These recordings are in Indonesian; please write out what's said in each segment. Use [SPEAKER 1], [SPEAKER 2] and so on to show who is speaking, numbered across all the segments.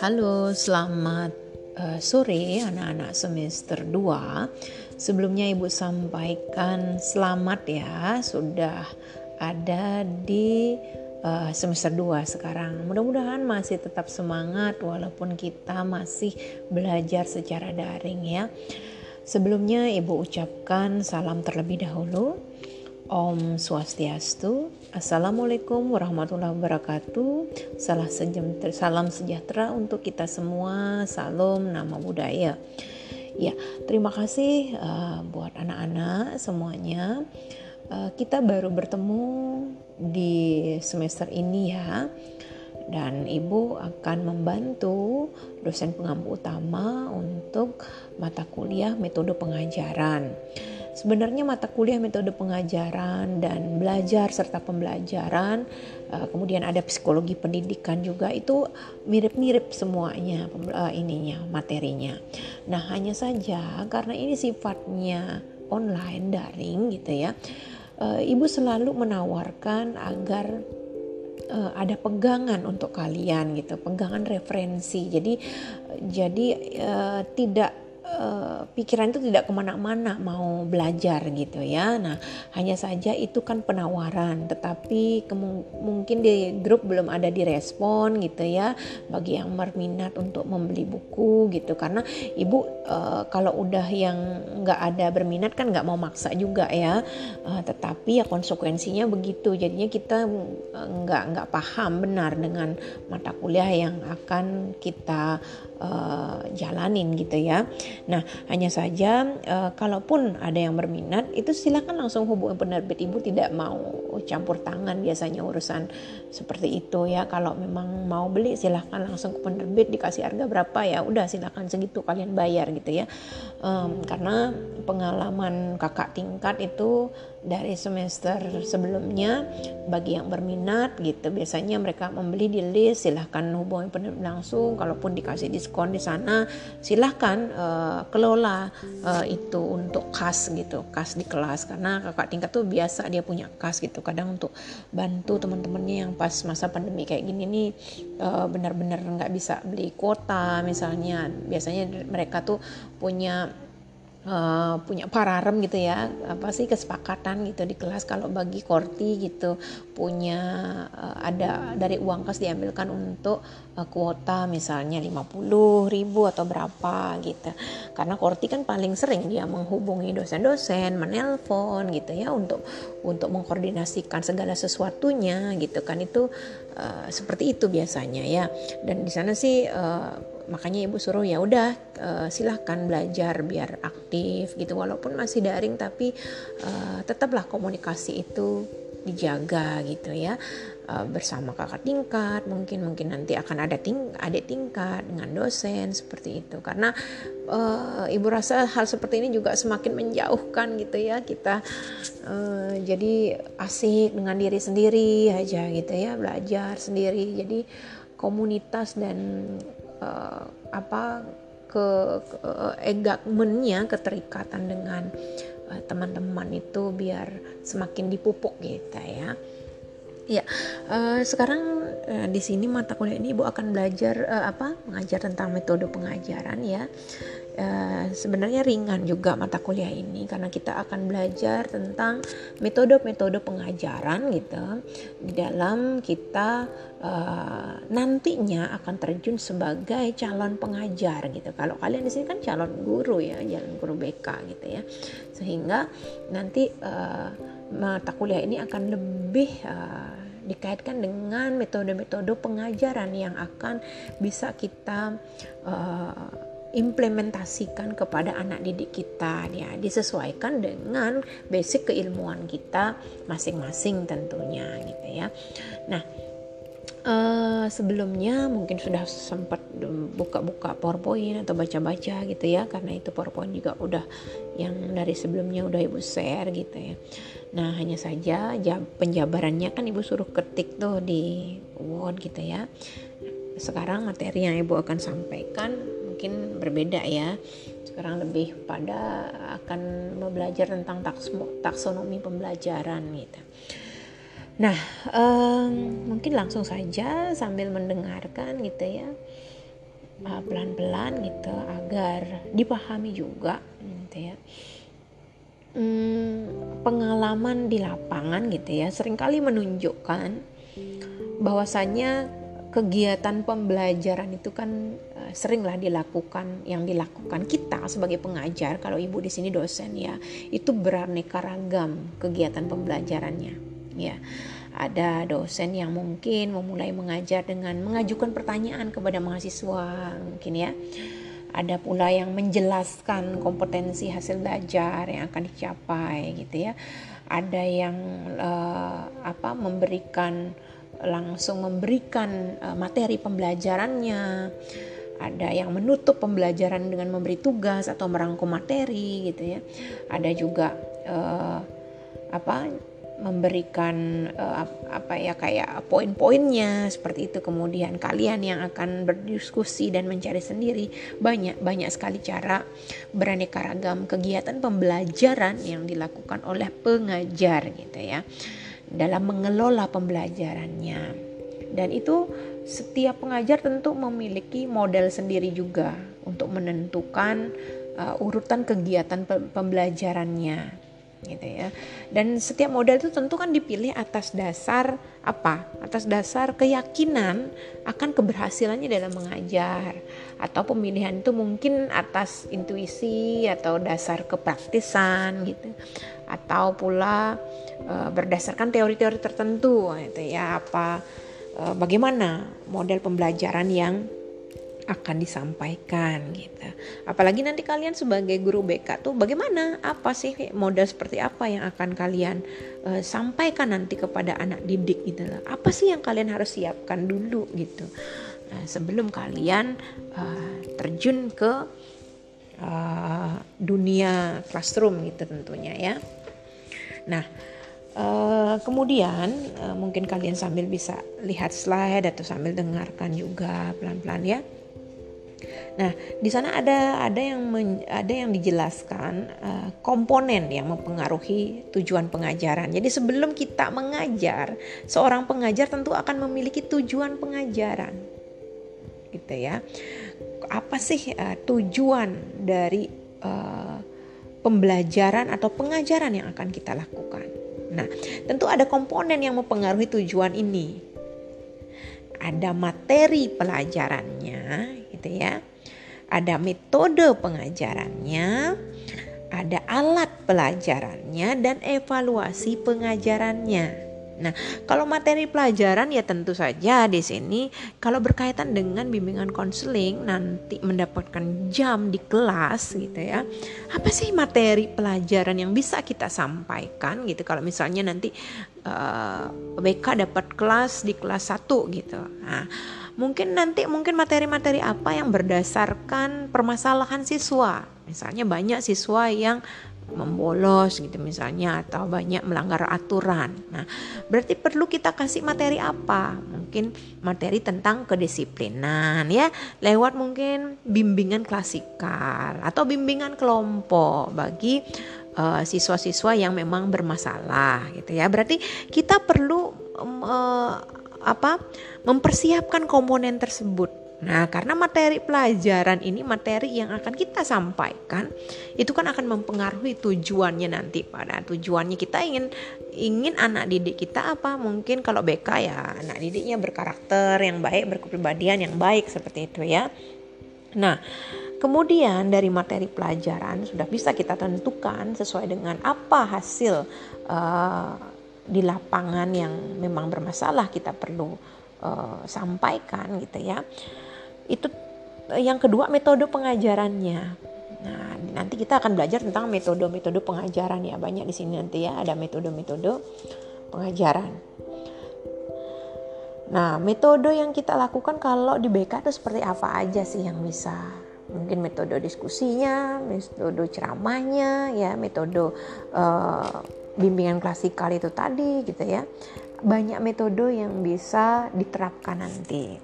[SPEAKER 1] Halo, selamat uh, sore anak-anak semester 2. Sebelumnya Ibu sampaikan selamat ya, sudah ada di uh, semester 2 sekarang. Mudah-mudahan masih tetap semangat walaupun kita masih belajar secara daring ya. Sebelumnya Ibu ucapkan salam terlebih dahulu. Om Swastiastu. Assalamualaikum warahmatullahi wabarakatuh. Salam sejahtera untuk kita semua. Salam nama budaya. Ya, terima kasih uh, buat anak-anak semuanya. Uh, kita baru bertemu di semester ini ya. Dan Ibu akan membantu dosen pengampu utama untuk mata kuliah metode pengajaran. Sebenarnya mata kuliah metode pengajaran dan belajar serta pembelajaran, uh, kemudian ada psikologi pendidikan juga itu mirip-mirip semuanya uh, ininya materinya. Nah hanya saja karena ini sifatnya online daring gitu ya, uh, ibu selalu menawarkan agar ada pegangan untuk kalian gitu, pegangan referensi. Jadi jadi tidak uh, pikiran itu tidak ke mana-mana mau belajar gitu ya. Nah hanya saja itu kan penawaran, tetapi mungkin di grup belum ada direspon gitu ya bagi yang berminat untuk membeli buku gitu karena ibu uh, kalau udah yang nggak ada berminat kan nggak mau maksa juga ya. Uh, tetapi ya konsekuensinya begitu. Jadinya kita nggak nggak paham benar dengan mata kuliah yang akan kita uh, jalanin gitu ya. Nah, hanya saja uh, kalaupun ada yang berminat itu silakan langsung hubungi penerbit ibu tidak mau campur tangan biasanya urusan seperti itu ya. Kalau memang mau beli silahkan langsung ke penerbit dikasih harga berapa ya udah silahkan segitu kalian bayar gitu ya. Um, karena pengalaman kakak tingkat itu dari semester sebelumnya bagi yang berminat gitu. Biasanya mereka membeli di list silahkan hubungi penerbit langsung. Kalaupun dikasih diskon di sana silahkan uh, kelola uh, itu untuk kas gitu kas di kelas. Karena kakak tingkat tuh biasa dia punya kas gitu. Kadang untuk bantu teman-temannya yang pas masa pandemi kayak gini nih uh, benar-benar nggak bisa beli kuota misalnya. Biasanya mereka tuh punya uh, punya pararem gitu ya apa sih kesepakatan gitu di kelas kalau bagi korti gitu punya uh, ada dari uang kas diambilkan untuk uh, kuota misalnya 50 ribu atau berapa gitu. Karena korti kan paling sering dia menghubungi dosen-dosen menelpon gitu ya untuk untuk mengkoordinasikan segala sesuatunya gitu kan. Itu uh, seperti itu biasanya ya. Dan di sana sih uh, makanya ibu suruh ya udah uh, silahkan belajar biar aktif gitu. Walaupun masih daring tapi uh, tetaplah komunikasi itu dijaga gitu ya. Uh, bersama kakak tingkat mungkin mungkin nanti akan ada ting adik tingkat dengan dosen seperti itu. Karena uh, ibu rasa hal seperti ini juga semakin menjauhkan gitu ya kita uh, jadi asik dengan diri sendiri aja gitu ya belajar sendiri. Jadi komunitas dan uh, apa ke, ke engagementnya keterikatan dengan uh, teman-teman itu biar semakin dipupuk gitu ya. Ya, uh, sekarang uh, di sini mata kuliah ini Ibu akan belajar uh, apa? Mengajar tentang metode pengajaran ya. Uh, sebenarnya ringan juga mata kuliah ini karena kita akan belajar tentang metode-metode pengajaran gitu di dalam kita uh, nantinya akan terjun sebagai calon pengajar gitu. Kalau kalian di sini kan calon guru ya, calon guru BK gitu ya. Sehingga nanti uh, mata kuliah ini akan lebih uh, dikaitkan dengan metode-metode pengajaran yang akan bisa kita uh, implementasikan kepada anak didik kita ya. Disesuaikan dengan basic keilmuan kita masing-masing tentunya gitu ya. Nah uh, sebelumnya mungkin sudah sempat buka-buka PowerPoint atau baca-baca gitu ya karena itu PowerPoint juga udah yang dari sebelumnya udah ibu share gitu ya. Nah hanya saja penjabarannya kan ibu suruh ketik tuh di Word gitu ya. Sekarang materi yang ibu akan sampaikan mungkin berbeda ya sekarang lebih pada akan belajar tentang taksonomi pembelajaran gitu Nah, um, mungkin langsung saja sambil mendengarkan gitu ya, uh, pelan-pelan gitu agar dipahami juga gitu ya. Hmm, pengalaman di lapangan gitu ya sering kali menunjukkan bahwasanya kegiatan pembelajaran itu kan uh, seringlah dilakukan yang dilakukan kita sebagai pengajar. Kalau ibu di sini dosen ya itu beraneka ragam kegiatan pembelajarannya ya. Ada dosen yang mungkin memulai mengajar dengan mengajukan pertanyaan kepada mahasiswa mungkin ya. Ada pula yang menjelaskan kompetensi hasil belajar yang akan dicapai gitu ya. Ada yang uh, apa memberikan langsung memberikan uh, materi pembelajarannya. Ada yang menutup pembelajaran dengan memberi tugas atau merangkum materi gitu ya. Ada juga uh, apa memberikan uh, apa ya kayak poin-poinnya seperti itu. Kemudian kalian yang akan berdiskusi dan mencari sendiri. Banyak banyak sekali cara beraneka ragam kegiatan pembelajaran yang dilakukan oleh pengajar gitu ya dalam mengelola pembelajarannya dan itu setiap pengajar tentu memiliki model sendiri juga untuk menentukan uh, urutan kegiatan pembelajarannya gitu ya. Dan setiap model itu tentu kan dipilih atas dasar apa? Atas dasar keyakinan akan keberhasilannya dalam mengajar atau pemilihan itu mungkin atas intuisi atau dasar kepraktisan gitu. Atau pula e, berdasarkan teori-teori tertentu gitu ya apa e, bagaimana model pembelajaran yang akan disampaikan gitu. Apalagi nanti kalian sebagai guru BK tuh bagaimana? Apa sih modal seperti apa yang akan kalian uh, sampaikan nanti kepada anak didik gitu loh. Apa sih yang kalian harus siapkan dulu gitu. Nah, sebelum kalian uh, terjun ke uh, dunia classroom gitu tentunya ya. Nah, Uh, kemudian uh, mungkin kalian sambil bisa lihat slide atau sambil dengarkan juga pelan-pelan ya. Nah, di sana ada ada yang men, ada yang dijelaskan uh, komponen yang mempengaruhi tujuan pengajaran. Jadi sebelum kita mengajar, seorang pengajar tentu akan memiliki tujuan pengajaran. Gitu ya. Apa sih uh, tujuan dari uh, pembelajaran atau pengajaran yang akan kita lakukan? Nah, tentu ada komponen yang mempengaruhi tujuan ini. Ada materi pelajarannya, gitu ya ada metode pengajarannya, ada alat pelajarannya, dan evaluasi pengajarannya. Nah, kalau materi pelajaran ya tentu saja di sini kalau berkaitan dengan bimbingan konseling nanti mendapatkan jam di kelas gitu ya. Apa sih materi pelajaran yang bisa kita sampaikan gitu kalau misalnya nanti uh, eh, BK dapat kelas di kelas 1 gitu. Nah, mungkin nanti mungkin materi-materi apa yang berdasarkan permasalahan siswa misalnya banyak siswa yang membolos gitu misalnya atau banyak melanggar aturan. Nah, berarti perlu kita kasih materi apa? Mungkin materi tentang kedisiplinan ya, lewat mungkin bimbingan klasikal atau bimbingan kelompok bagi uh, siswa-siswa yang memang bermasalah gitu ya. Berarti kita perlu um, uh, apa mempersiapkan komponen tersebut. Nah, karena materi pelajaran ini materi yang akan kita sampaikan itu kan akan mempengaruhi tujuannya nanti pada tujuannya kita ingin ingin anak didik kita apa? Mungkin kalau BK ya anak didiknya berkarakter yang baik, berkepribadian yang baik seperti itu ya. Nah, Kemudian dari materi pelajaran sudah bisa kita tentukan sesuai dengan apa hasil uh, di lapangan yang memang bermasalah kita perlu uh, sampaikan gitu ya. Itu yang kedua metode pengajarannya. Nah, nanti kita akan belajar tentang metode-metode pengajaran ya. Banyak di sini nanti ya ada metode-metode pengajaran. Nah, metode yang kita lakukan kalau di BK itu seperti apa aja sih yang bisa? Mungkin metode diskusinya, metode ceramahnya, ya, metode uh, bimbingan klasikal itu tadi gitu ya banyak metode yang bisa diterapkan nanti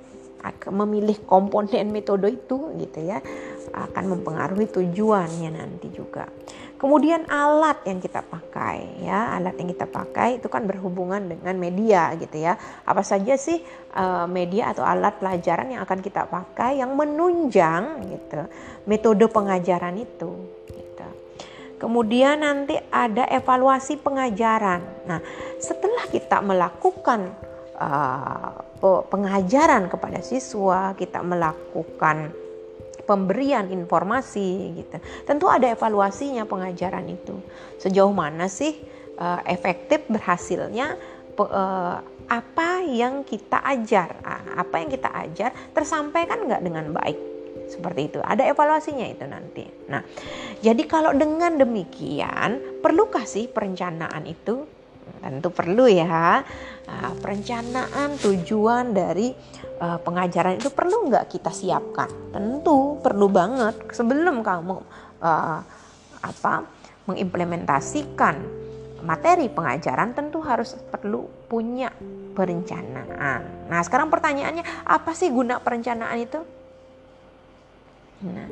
[SPEAKER 1] memilih komponen metode itu gitu ya akan mempengaruhi tujuannya nanti juga Kemudian alat yang kita pakai ya, alat yang kita pakai itu kan berhubungan dengan media gitu ya. Apa saja sih uh, media atau alat pelajaran yang akan kita pakai yang menunjang gitu metode pengajaran itu gitu. Kemudian nanti ada evaluasi pengajaran. Nah, setelah kita melakukan uh, pengajaran kepada siswa, kita melakukan pemberian informasi gitu. Tentu ada evaluasinya pengajaran itu. Sejauh mana sih uh, efektif berhasilnya uh, apa yang kita ajar, apa yang kita ajar tersampaikan nggak dengan baik seperti itu. Ada evaluasinya itu nanti. Nah, jadi kalau dengan demikian, perlukah sih perencanaan itu? Tentu perlu ya. Nah, perencanaan tujuan dari uh, pengajaran itu perlu nggak kita siapkan? Tentu perlu banget sebelum kamu uh, apa mengimplementasikan materi pengajaran tentu harus perlu punya perencanaan. Nah sekarang pertanyaannya apa sih guna perencanaan itu? Nah,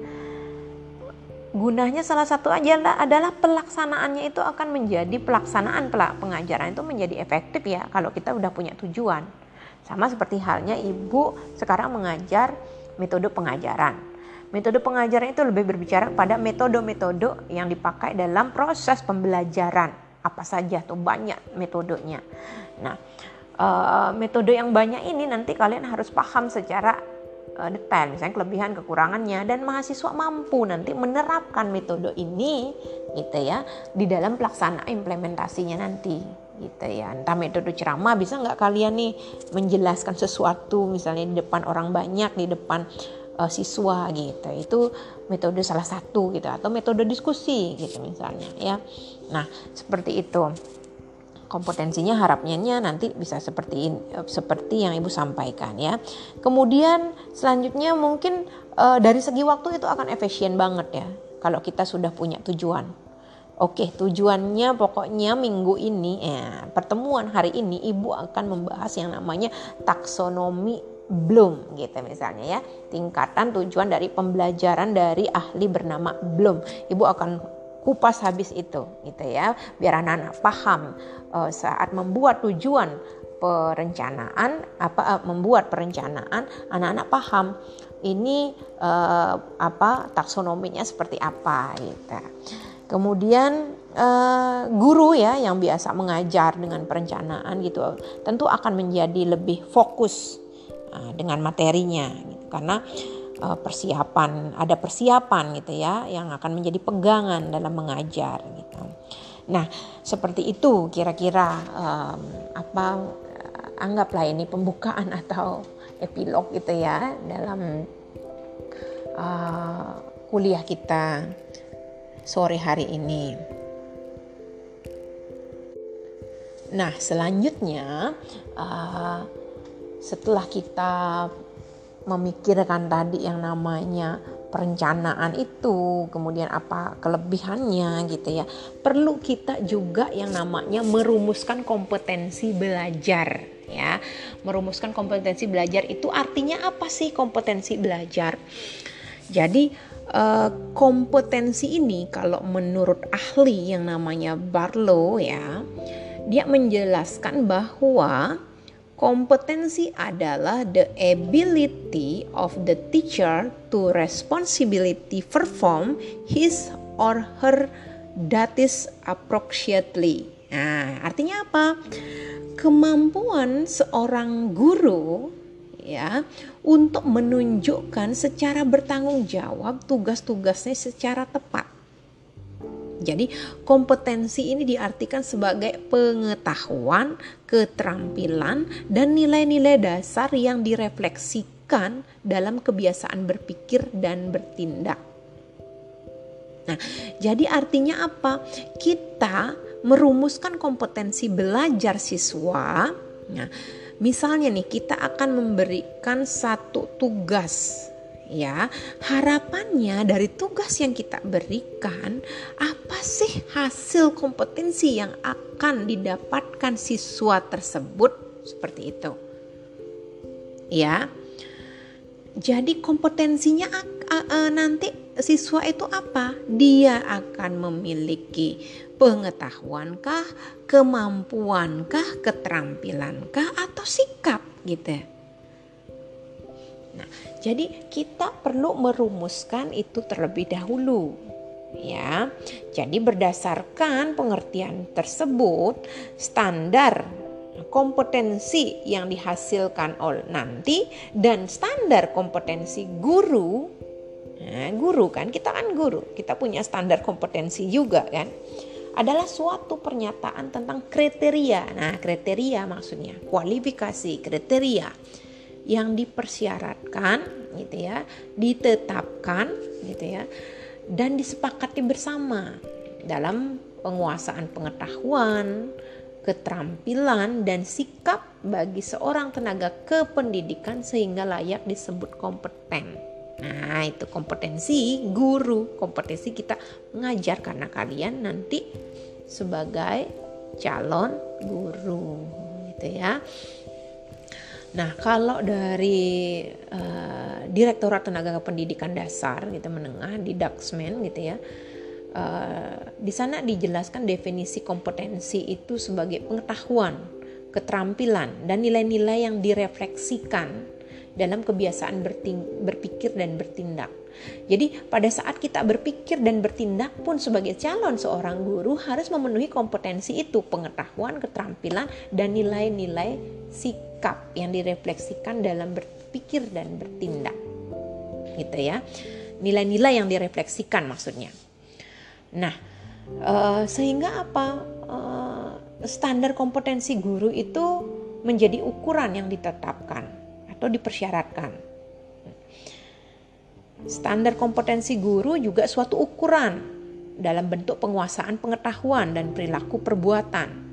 [SPEAKER 1] gunanya salah satu aja adalah pelaksanaannya itu akan menjadi pelaksanaan pengajaran itu menjadi efektif ya kalau kita udah punya tujuan. Sama seperti halnya ibu sekarang mengajar metode pengajaran. Metode pengajaran itu lebih berbicara pada metode-metode yang dipakai dalam proses pembelajaran. Apa saja tuh banyak metodenya. Nah, uh, metode yang banyak ini nanti kalian harus paham secara uh, detail, misalnya kelebihan kekurangannya dan mahasiswa mampu nanti menerapkan metode ini gitu ya di dalam pelaksanaan implementasinya nanti gitu ya. Entah metode ceramah bisa nggak kalian nih menjelaskan sesuatu misalnya di depan orang banyak di depan uh, siswa gitu. Itu metode salah satu gitu atau metode diskusi gitu misalnya ya. Nah seperti itu kompetensinya harapnya nanti bisa seperti eh, seperti yang ibu sampaikan ya kemudian selanjutnya mungkin uh, dari segi waktu itu akan efisien banget ya kalau kita sudah punya tujuan Oke, tujuannya pokoknya minggu ini, ya, pertemuan hari ini ibu akan membahas yang namanya taksonomi Bloom gitu misalnya ya. Tingkatan tujuan dari pembelajaran dari ahli bernama Bloom. Ibu akan kupas habis itu gitu ya, biar anak-anak paham uh, saat membuat tujuan perencanaan apa uh, membuat perencanaan anak-anak paham ini uh, apa taksonominya seperti apa gitu. Kemudian uh, guru ya yang biasa mengajar dengan perencanaan gitu tentu akan menjadi lebih fokus uh, dengan materinya gitu. karena persiapan ada persiapan gitu ya yang akan menjadi pegangan dalam mengajar gitu. Nah seperti itu kira-kira um, apa anggaplah ini pembukaan atau epilog gitu ya dalam uh, kuliah kita sore hari ini. Nah, selanjutnya uh, setelah kita memikirkan tadi yang namanya perencanaan itu, kemudian apa kelebihannya gitu ya. Perlu kita juga yang namanya merumuskan kompetensi belajar ya. Merumuskan kompetensi belajar itu artinya apa sih kompetensi belajar? Jadi uh, kompetensi ini kalau menurut ahli yang namanya Barlow ya, dia menjelaskan bahwa kompetensi adalah the ability of the teacher to responsibility perform his or her duties appropriately. Nah, artinya apa? Kemampuan seorang guru ya untuk menunjukkan secara bertanggung jawab tugas-tugasnya secara tepat. Jadi kompetensi ini diartikan sebagai pengetahuan, keterampilan, dan nilai-nilai dasar yang direfleksikan dalam kebiasaan berpikir dan bertindak. Nah, jadi artinya apa? Kita merumuskan kompetensi belajar siswa. Nah, Misalnya nih kita akan memberikan satu tugas ya harapannya dari tugas yang kita berikan apa sih hasil kompetensi yang akan didapatkan siswa tersebut seperti itu ya jadi kompetensinya uh, nanti siswa itu apa? Dia akan memiliki pengetahuankah, kemampuankah, keterampilankah atau sikap gitu. Nah, jadi kita perlu merumuskan itu terlebih dahulu. Ya. Jadi berdasarkan pengertian tersebut, standar kompetensi yang dihasilkan oleh nanti dan standar kompetensi guru nah, guru kan kita kan guru kita punya standar kompetensi juga kan adalah suatu pernyataan tentang kriteria nah kriteria maksudnya kualifikasi kriteria yang dipersyaratkan gitu ya ditetapkan gitu ya dan disepakati bersama dalam penguasaan pengetahuan keterampilan dan sikap bagi seorang tenaga kependidikan sehingga layak disebut kompeten. Nah, itu kompetensi guru, kompetensi kita mengajar karena kalian nanti sebagai calon guru gitu ya. Nah, kalau dari uh, Direktorat Tenaga Pendidikan Dasar gitu menengah di Daksmen gitu ya Eh, di sana dijelaskan definisi kompetensi itu sebagai pengetahuan, keterampilan, dan nilai-nilai yang direfleksikan dalam kebiasaan berpikir dan bertindak. Jadi pada saat kita berpikir dan bertindak pun sebagai calon seorang guru harus memenuhi kompetensi itu, pengetahuan, keterampilan, dan nilai-nilai sikap yang direfleksikan dalam berpikir dan bertindak. Gitu ya. Nilai-nilai yang direfleksikan maksudnya. Nah, uh, sehingga apa? Uh, standar kompetensi guru itu menjadi ukuran yang ditetapkan atau dipersyaratkan. Standar kompetensi guru juga suatu ukuran dalam bentuk penguasaan pengetahuan dan perilaku perbuatan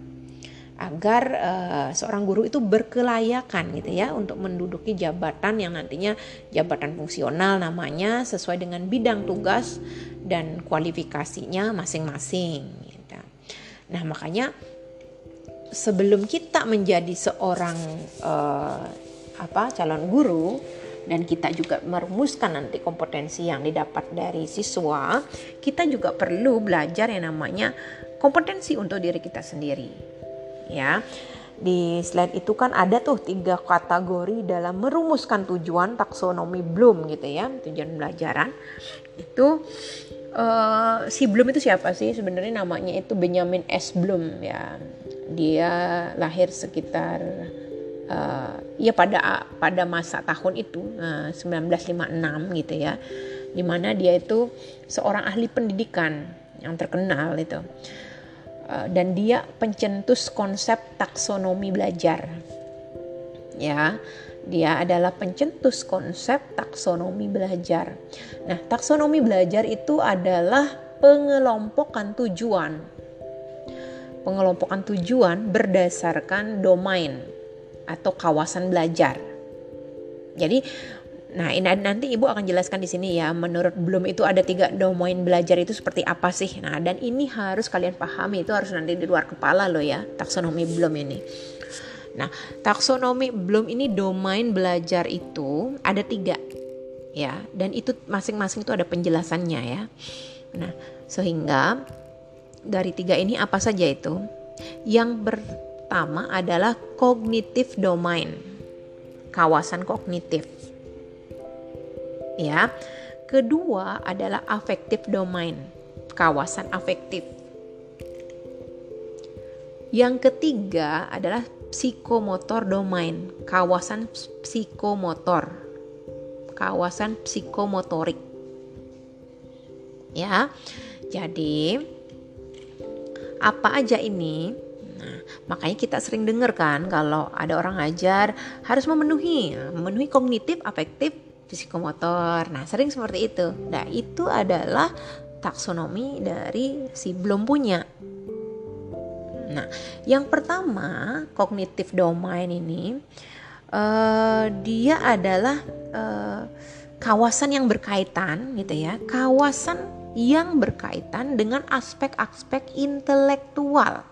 [SPEAKER 1] agar uh, seorang guru itu berkelayakan gitu ya untuk menduduki jabatan yang nantinya jabatan fungsional namanya sesuai dengan bidang tugas dan kualifikasinya masing-masing gitu. Nah, makanya sebelum kita menjadi seorang uh, apa calon guru dan kita juga merumuskan nanti kompetensi yang didapat dari siswa, kita juga perlu belajar yang namanya kompetensi untuk diri kita sendiri ya. Di slide itu kan ada tuh tiga kategori dalam merumuskan tujuan taksonomi Bloom gitu ya, tujuan belajaran. Itu uh, si Bloom itu siapa sih? Sebenarnya namanya itu Benjamin S. Bloom ya. Dia lahir sekitar uh, ya pada pada masa tahun itu uh, 1956 gitu ya. Di mana dia itu seorang ahli pendidikan yang terkenal itu Eh, dan dia pencetus konsep taksonomi belajar. Ya, dia adalah pencetus konsep taksonomi belajar. Nah, taksonomi belajar itu adalah pengelompokan tujuan. Pengelompokan tujuan berdasarkan domain atau kawasan belajar. Jadi Nah, ini nanti Ibu akan jelaskan di sini ya. Menurut belum itu ada tiga domain belajar itu seperti apa sih? Nah, dan ini harus kalian pahami itu harus nanti di luar kepala loh ya. Taksonomi belum ini. Nah, taksonomi belum ini domain belajar itu ada tiga ya, dan itu masing-masing itu ada penjelasannya ya. Nah, sehingga dari tiga ini apa saja itu? Yang pertama adalah kognitif domain, kawasan kognitif ya. Kedua adalah affective domain, kawasan afektif. Yang ketiga adalah psikomotor domain, kawasan psikomotor, kawasan psikomotorik. Ya. Jadi apa aja ini? Nah, makanya kita sering dengar kan kalau ada orang ajar harus memenuhi, memenuhi kognitif, afektif, psikomotor. Nah, sering seperti itu. Nah, itu adalah taksonomi dari si belum punya. Nah, yang pertama, kognitif domain ini uh, dia adalah uh, kawasan yang berkaitan gitu ya. Kawasan yang berkaitan dengan aspek-aspek intelektual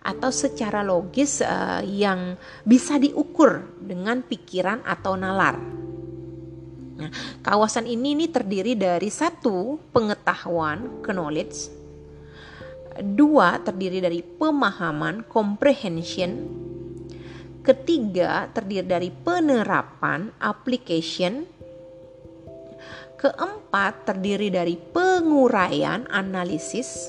[SPEAKER 1] atau secara logis uh, yang bisa diukur dengan pikiran atau nalar. Nah, kawasan ini nih terdiri dari satu pengetahuan, knowledge, dua terdiri dari pemahaman, comprehension, ketiga terdiri dari penerapan, application, keempat terdiri dari penguraian, analisis,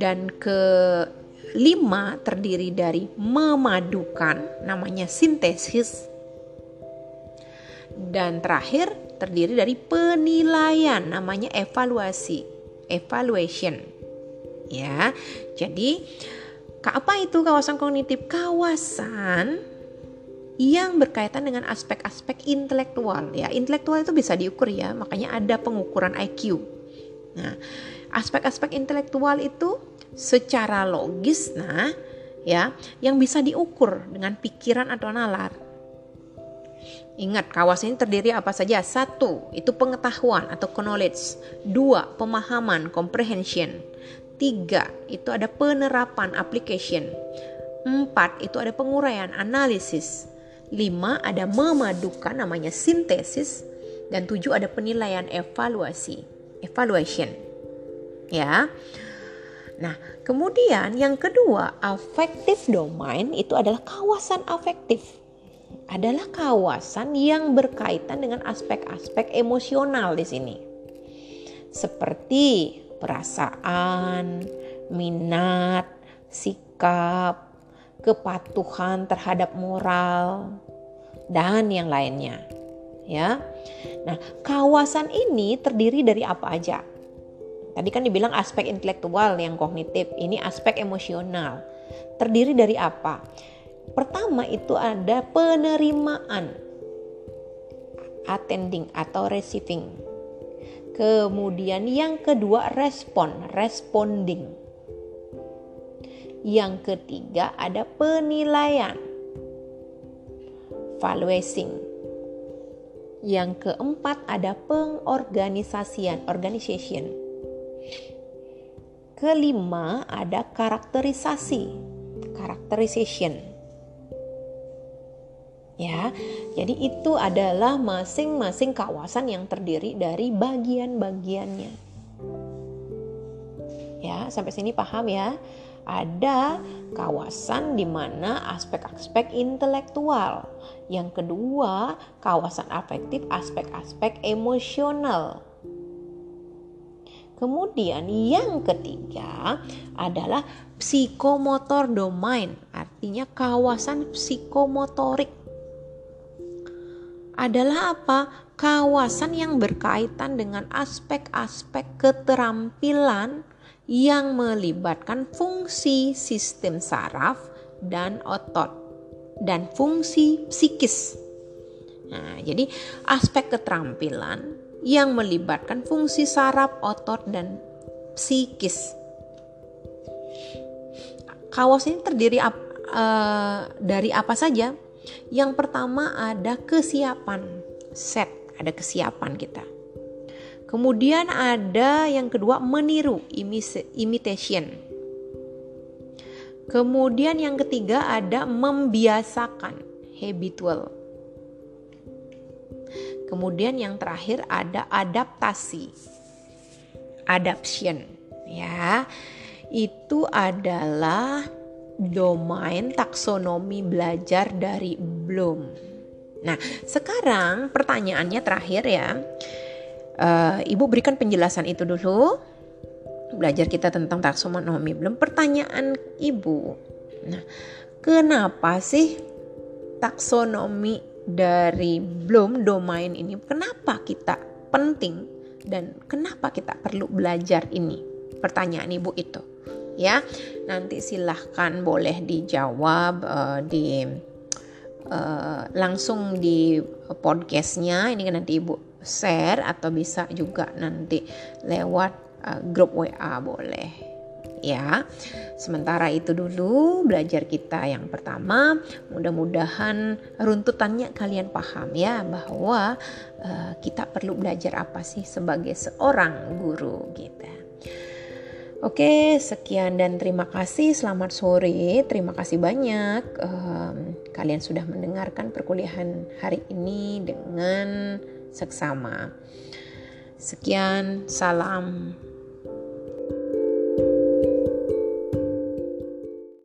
[SPEAKER 1] dan kelima terdiri dari memadukan, namanya sintesis dan terakhir terdiri dari penilaian namanya evaluasi evaluation. Ya jadi apa itu kawasan kognitif? Kawasan yang berkaitan dengan aspek-aspek intelektual. Ya intelektual itu bisa diukur ya makanya ada pengukuran IQ nah aspek-aspek intelektual itu secara logis nah ya yang bisa diukur dengan pikiran atau nalar Ingat, kawasan ini terdiri apa saja? Satu, itu pengetahuan atau knowledge. Dua, pemahaman, comprehension. Tiga, itu ada penerapan, application. Empat, itu ada penguraian, analisis. Lima, ada memadukan, namanya sintesis. Dan tujuh, ada penilaian, evaluasi, evaluation. Ya. Nah, kemudian yang kedua, affective domain itu adalah kawasan afektif adalah kawasan yang berkaitan dengan aspek-aspek emosional di sini. Seperti perasaan, minat, sikap, kepatuhan terhadap moral dan yang lainnya. Ya. Nah, kawasan ini terdiri dari apa aja? Tadi kan dibilang aspek intelektual yang kognitif, ini aspek emosional. Terdiri dari apa? Pertama itu ada penerimaan attending atau receiving. Kemudian yang kedua respon, responding. Yang ketiga ada penilaian, valuing. Yang keempat ada pengorganisasian, organization. Kelima ada karakterisasi, characterization ya. Jadi itu adalah masing-masing kawasan yang terdiri dari bagian-bagiannya. Ya, sampai sini paham ya? Ada kawasan di mana aspek-aspek intelektual. Yang kedua, kawasan afektif, aspek-aspek emosional. Kemudian yang ketiga adalah psikomotor domain, artinya kawasan psikomotorik adalah apa? Kawasan yang berkaitan dengan aspek-aspek keterampilan yang melibatkan fungsi sistem saraf dan otot dan fungsi psikis. Nah, jadi aspek keterampilan yang melibatkan fungsi saraf, otot dan psikis. Kawasan ini terdiri uh, dari apa saja? Yang pertama ada kesiapan, set, ada kesiapan kita. Kemudian ada yang kedua meniru, imitation. Kemudian yang ketiga ada membiasakan, habitual. Kemudian yang terakhir ada adaptasi, adaption. Ya, itu adalah domain taksonomi belajar dari Bloom. Nah, sekarang pertanyaannya terakhir ya. Uh, Ibu berikan penjelasan itu dulu. Belajar kita tentang taksonomi Bloom. Pertanyaan Ibu. Nah, kenapa sih taksonomi dari Bloom domain ini kenapa kita penting dan kenapa kita perlu belajar ini? Pertanyaan Ibu itu ya nanti silahkan boleh dijawab uh, di uh, langsung di podcastnya ini kan nanti ibu share atau bisa juga nanti lewat uh, grup WA boleh ya. Sementara itu dulu belajar kita yang pertama, mudah-mudahan runtutannya kalian paham ya bahwa uh, kita perlu belajar apa sih sebagai seorang guru gitu. Oke, sekian dan terima kasih. Selamat sore. Terima kasih banyak um, kalian sudah mendengarkan perkuliahan hari ini dengan seksama. Sekian, salam.